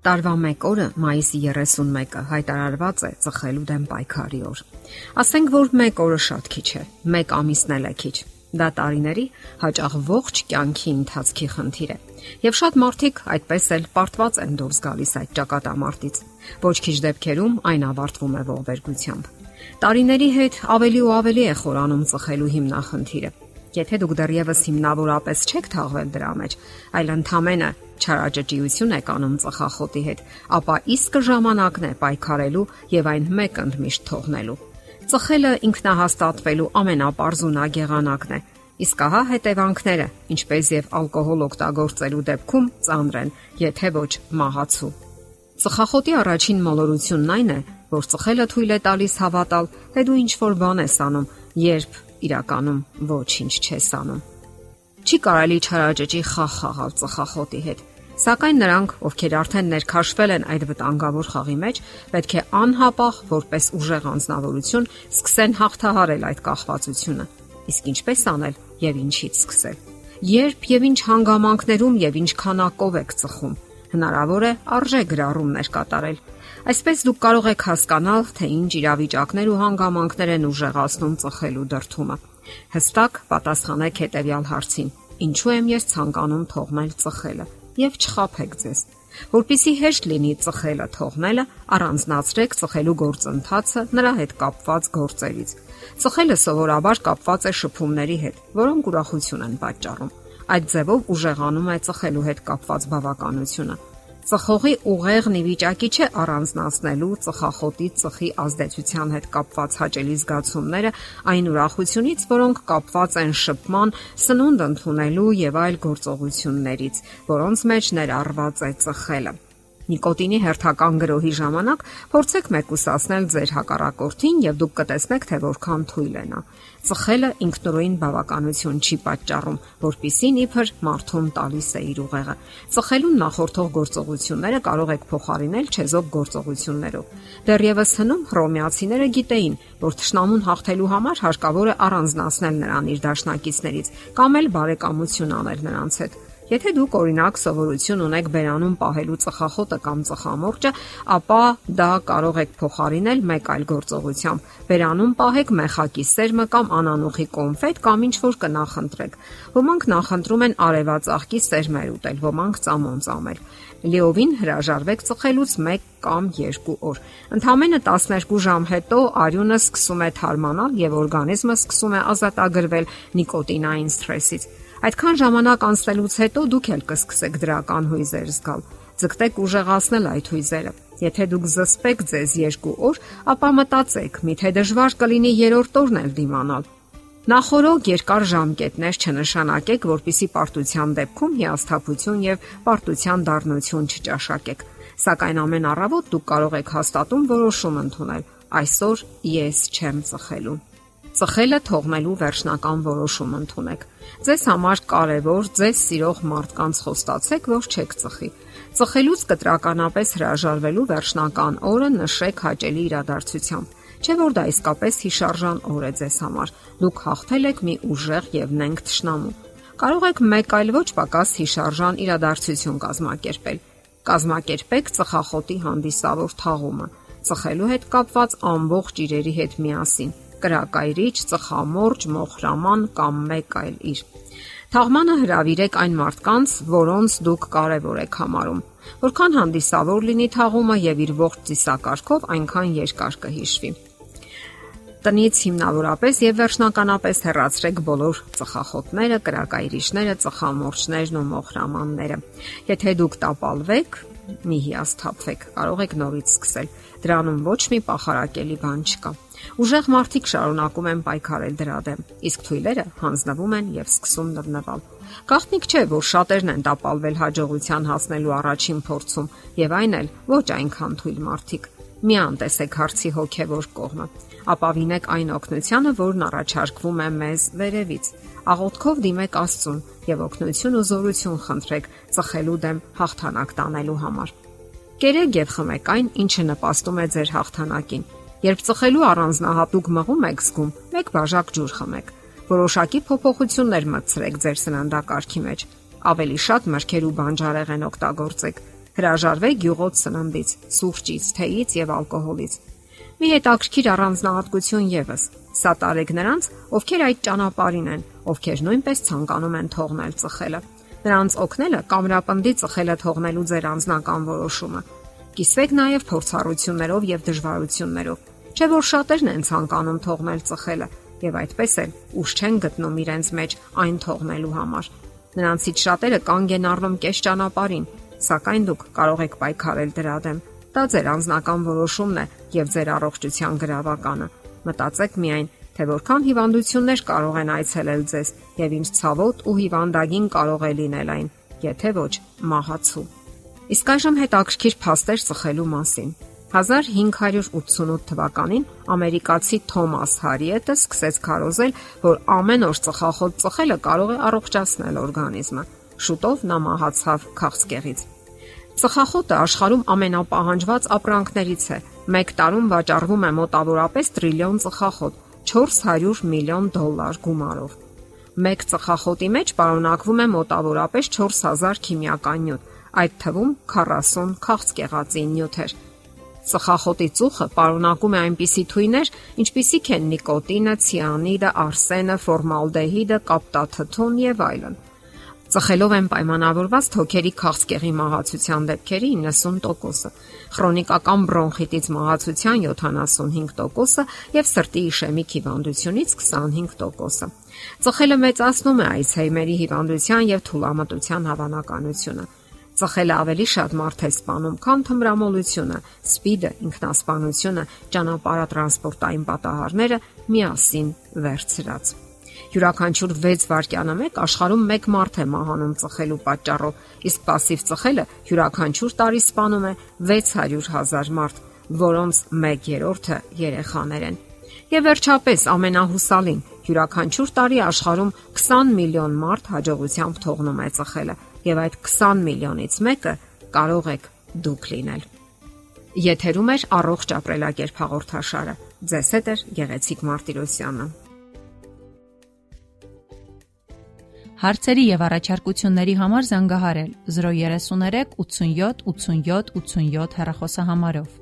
Տարվա 1 օրը մայիսի 31-ը հայտարարված է ծխելու դեմ պայքարի օր։ Ասենք որ 1 օրը շատ քիչ է, 1 ամիսն էլ է քիչ։ Դա տարիների հաճախ ողջ կյանքի ընթացքի խնդիր է։ Եվ շատ մարդիկ այդպես էլ պարտված են դուրս գալիս այդ ճակատամարտից։ Ոչ քիչ դեպքերում այն ավարտվում է ողբերգությամբ։ Տարիների հետ ավելի ու ավելի է խորանում ծխելու հիմնախնդիրը Եթե դուք դեռևս հիմնավորապես չեք թաղվել դրա մեջ, այլ ընդամենը չարաճճիություն եք անում ծխախոտի հետ, ապա իսկ ժամանակն է պայքարելու եւ այն մեկ ընդմիշտ թողնելու։ Ծխելը ինքնահաստատվելու ամենապարզունակ եղանակն է։ Իսկ ահա հետևանքները, ինչպես եւ ալկոհոլ օգտագործելու դեպքում ծանր են, եթե ոչ մահացու։ Ծխախոտի առաջին մոլորությունն այն է, որ ծխելը թույլ է տալիս հավատալ, թե դու ինչ որ բան ես անում, երբ իրականում ոչինչ չես անում։ Չի կարելի չարաճճի խաղ խաղալ ծխախոտի հետ, Սակայն նրանք, ովքեր արդեն ներքաշվել են այդ վտանգավոր խաղի մեջ, պետք է անհապաղ որպես ուժեղ անznավորություն սկսեն հաղթահարել այդ կախվածությունը։ Իսկ ինչպես անել եւ ինչից սկսել։ Երբ եւ ինչ հանգամանքներում եւ ինչ քանակով եք ծխում, հնարավոր է արժե գրառումներ կատարել Այսպես դուք կարող եք հասկանալ, թե ինչ իրավիճակներ ու հանգամանքներ են ուժեղացնում ծխելու դրթումը։ Հստակ պատասխանեք հետևյալ հարցին. Ինչու եմ ես ցանկանում թողնել ծխելը եւ չխափեք ձեզ։ Որպիսի հեշտ լինի ծխելը թողնելը, առանձնացրեք ծխելու գործընթացը նրա հետ կապված գործերից։ Ծխելը սովորաբար կապված է շփումների հետ, որոնք ուրախություն են պատճառում։ Այդ ձևով ուժեղանում է ծխելու հետ կապված բավականությունը Ծխողի ուղեղն ի վիճակի չէ առանձնացնելու ծխախոտի ծխի ազդեցության հետ կապված հաճելի զգացումները այն ուրախությունից, որոնք կապված են շփման, սնունդ ընդունելու եւ այլ գործողություններից, որոնց մեջ ներառված է ծխելը։ Նիկոտինի հերթական գրոհի ժամանակ փորձեք մեկուսացնել ձեր հակառակորդին եւ դուք կտեսնեք, թե որքան թույլ է նա։ Ծխելը ինքնուրույն բավականություն չի պատճառում, որpիսին իբր մարդուն տալիս է իր ուղեղը։ Ծխելուն նախորդող գործողությունները կարող եք փոխարինել չեզոք գործողություններով։ Դեռևս հնում հռոմեացիները գիտեին, որ ճշնամուն հաղթելու համար հարկավոր է առանձնացնել նրան իր դաշնակիցներից կամ էլ բարեկամություն անել նրանց հետ։ Եթե դուք օրինակ սովորություն ունեք բերանում պահելու ծխախոտը կամ ծխամորճը, ապա դա կարող եք փոխարինել մեկ այլ գործողությամբ։ Բերանում պահեք մեխակի սերմը կամ անանուխի կոնֆետ կամ ինչ որ կնախընտրեք։ Ոմանք նախընտրում են արևածաղկի սերմեր ուտել, ոմանք ծամոն ծամել։ Լիովին հրաժարվեք ծխելուց 1 կամ 2 օր։ Ընդամենը 12 ժամ հետո արյունը սկսում է թարմանալ եւ օրգանիզմը սկսում է ազատագրվել նիկոտինային սթրեսից։ Այդքան ժամանակ անցնելուց հետո դուք էլ կսկսեք դրական հույզեր զգալ։ Ձգտեք ուժեղացնել այդ հույզերը։ Եթե դուք զսպեք ձեզ 2 օր, ապա մտածեք, միթե դժվար կլինի երրորդ օրն էլ դիմանալ։ Նախորոք երկար ժամկետներ չնշանակեք, որpիսի պարտության դեպքում հիասթափություն եւ պարտության դառնություն չճաշակեք։ Սակայն ամեն առավոտ դուք կարող եք հաստատում որոշում ընդունել. այսօր ես չեմ ծխելու։ Ծխելը թողնելու վերջնական որոշում ընդունեք։ Ձեզ համար կարևոր ձեզ սիրող մարդկանց խոստացեք, որ չեք ծխի։ Ծխելուց կտրականապես հրաժարվելու վերջնական օրը նշեք հաճելի իրադարձությամբ։ Չէ որ դա իսկապես հիշարժան օր է ձեզ համար։ Դուք հաղթել եք մի ուժեղ եւ նենգ ճշնամու։ Կարող եք մեկ այլ ոչ պակաս հիշարժան իրադարձություն կազմակերպել։ Կազմակերպեք ծխախոտի հանդիսավոր թաղումը ծխելու հետ կապված ամբողջ իրերի հետ միասին կրակայրիչ, ծխամորճ, մոխրաման կամ մեկ այլ իր։ Թաղմանը հravirեք այն մարդկանց, որոնց դուք կարևոր եք համարում։ Որքան հանդիսավոր լինի թաղումը եւ իր ողջ ծիսակարգով, այնքան երկար կհիշվի։ Տնից հիմնավորապես եւ վերջնականապես հեռացրեք բոլոր ծխախոտները, կրակայրիչները, ծխամորճներն ու մոխրամանները։ Եթե դուք տապալվեք, մի հիասթափվեք, կարող եք նորից սկսել։ Դրանում ոչ մի պախարակելի բան չկա։ Ուժեղ մարդիկ շարունակում են պայքարել դրա դեմ, իսկ թույլերը հանձնվում են եւ սկսում նվնվալ։ Գաղտնիք չէ, որ շատերն են տապալվել հաջողության հասնելու առաջին փորձում, եւ այն էլ ոչ այնքան թույլ մարդիկ։ Մի անտեսեք հարցի հոգեվոր կողմը։ Ապավինեք այն օգնությանը, որն առաջարկվում է մեզ վերևից։ Աղոթքով դիմեք Աստծուն եւ օգնություն ու զորություն խնդրեք ծխելու դեմ հաղթանակ տանելու համար։ Կերեք եւ խմեք այն, ինչը նպաստում է ձեր հաղթանակին Երբ ծխելու առանձնահատուկ մղում եք զգում, մեկ բաժակ ջուր խմեք։ Որոշակի փոփոխություններ մտցրեք ձեր սննդակարգի մեջ։ Ավելի շատ մրգեր ու բանջարեղեն օգտագործեք։ հրաժարվեք գյուղոտ սննդից, սուրճից, թեյից եւ ալկոհոլից։ Մի հետաքրքիր առանձնահատկություն եւս։ Սա տարեք նրանց, ովքեր այդ ճանապարհին են, ովքեր նույնպես ցանկանում են թողնել ծխելը։ Նրանց օգնելը կամրապնդի ծխելը թողնելու ձեր անձնական որոշումը։ Կիսվեք նաև փորձառություններով եւ դժվարություններով։ Չէ որ շատերն են ցանկանում թողնել ծխելը եւ այդպես էլ ուշ չեն գտնում իրենց մեջ այն թողնելու համար։ Նրանցից շատերը կանգ են առնում կես ճանապարհին, սակայն դուք կարող եք պայքարել դրա դեմ։ Դա ձեր անձնական որոշումն է եւ ձեր առողջության գրավականը։ Մտածեք միայն, թե որքան հիվանդություններ կարող են այցելել ձեզ եւ ինչ ցավոտ ու հիվանդագին կարող է լինել այն, եթե ոչ մահացու։ Իսկ այժմ հետաքրքիր փաստեր ծխելու մասին։ 1588 թվականին ամերիկացի Թոմաս Հարիետը սկսեց քարոզել, որ ամեն օր ծխախոտ ծխելը կարող է առողջացնել օրգանիզմը։ Շուտով նա մահացավ քաղցկեղից։ Ծխախոտը աշխարհում ամենապահանջված ապրանքներից է։ Մեկ տարում վաճառվում է մոտավորապես տրիլիոն ծխախոտ, 400 միլիոն դոլար գումարով։ Մեկ ծխախոտի մեջ պարունակվում է մոտավորապես 4000 քիմիական նյութ, այդ թվում 40 քաղցկեղածի նյութեր։ Ծխախոտի ծուխը պարունակում է այնպիսի թույներ, ինչպիսիք են նիկոտինը, ցիանիդը, արսենը, ֆորմալդեհիդը, կապտաթթուն եւ այլն։ Ծխելով են պայմանավորված թոքերի քաղցկեղի մահացության դեպքերի 90%-ը, քրոնիկական բրոնխիտից մահացության 75%-ը եւ սրտի իշեմիկ հիվանդությունից 25%-ը։ Ծխելը մեծացնում է Ալցհեյմերի հիվանդության եւ թուլամտության հավանականությունը։ Ծխելը ավելի շատ մարդ է սպանում, քան թմրամոլությունը, սպիդը, ինքնասպանությունը, ճանապարհատրանսպորտային պատահարները միասին վերցրած։ Յուրաքանչյուր 6 վայրկյանը մեկ աշխարհում 1 մարդ է մահանում ծխելու պատճառով, իսկ пассив ծխելը յուրաքանչյուր տարի սպանում է 600 հազար մարդ, որոնց 1/3-ը երեխաներ են։ Եվ վերջապես ամենահուսալին, յուրաքանչյուր տարի աշխարհում 20 միլիոն մարդ հաջողությամբ թողնում է ծխելը, եւ այդ 20 միլիոնից մեկը կարող եք դուք լինել։ Եթերում է առողջ ապրելակերպ հաղորդաշարը։ Ձեզ հետ է Գեղեցիկ Մարտիրոսյանը։ Հարցերի եւ առաջարկությունների համար զանգահարել 033 87 87 87 հեռախոսահամարով։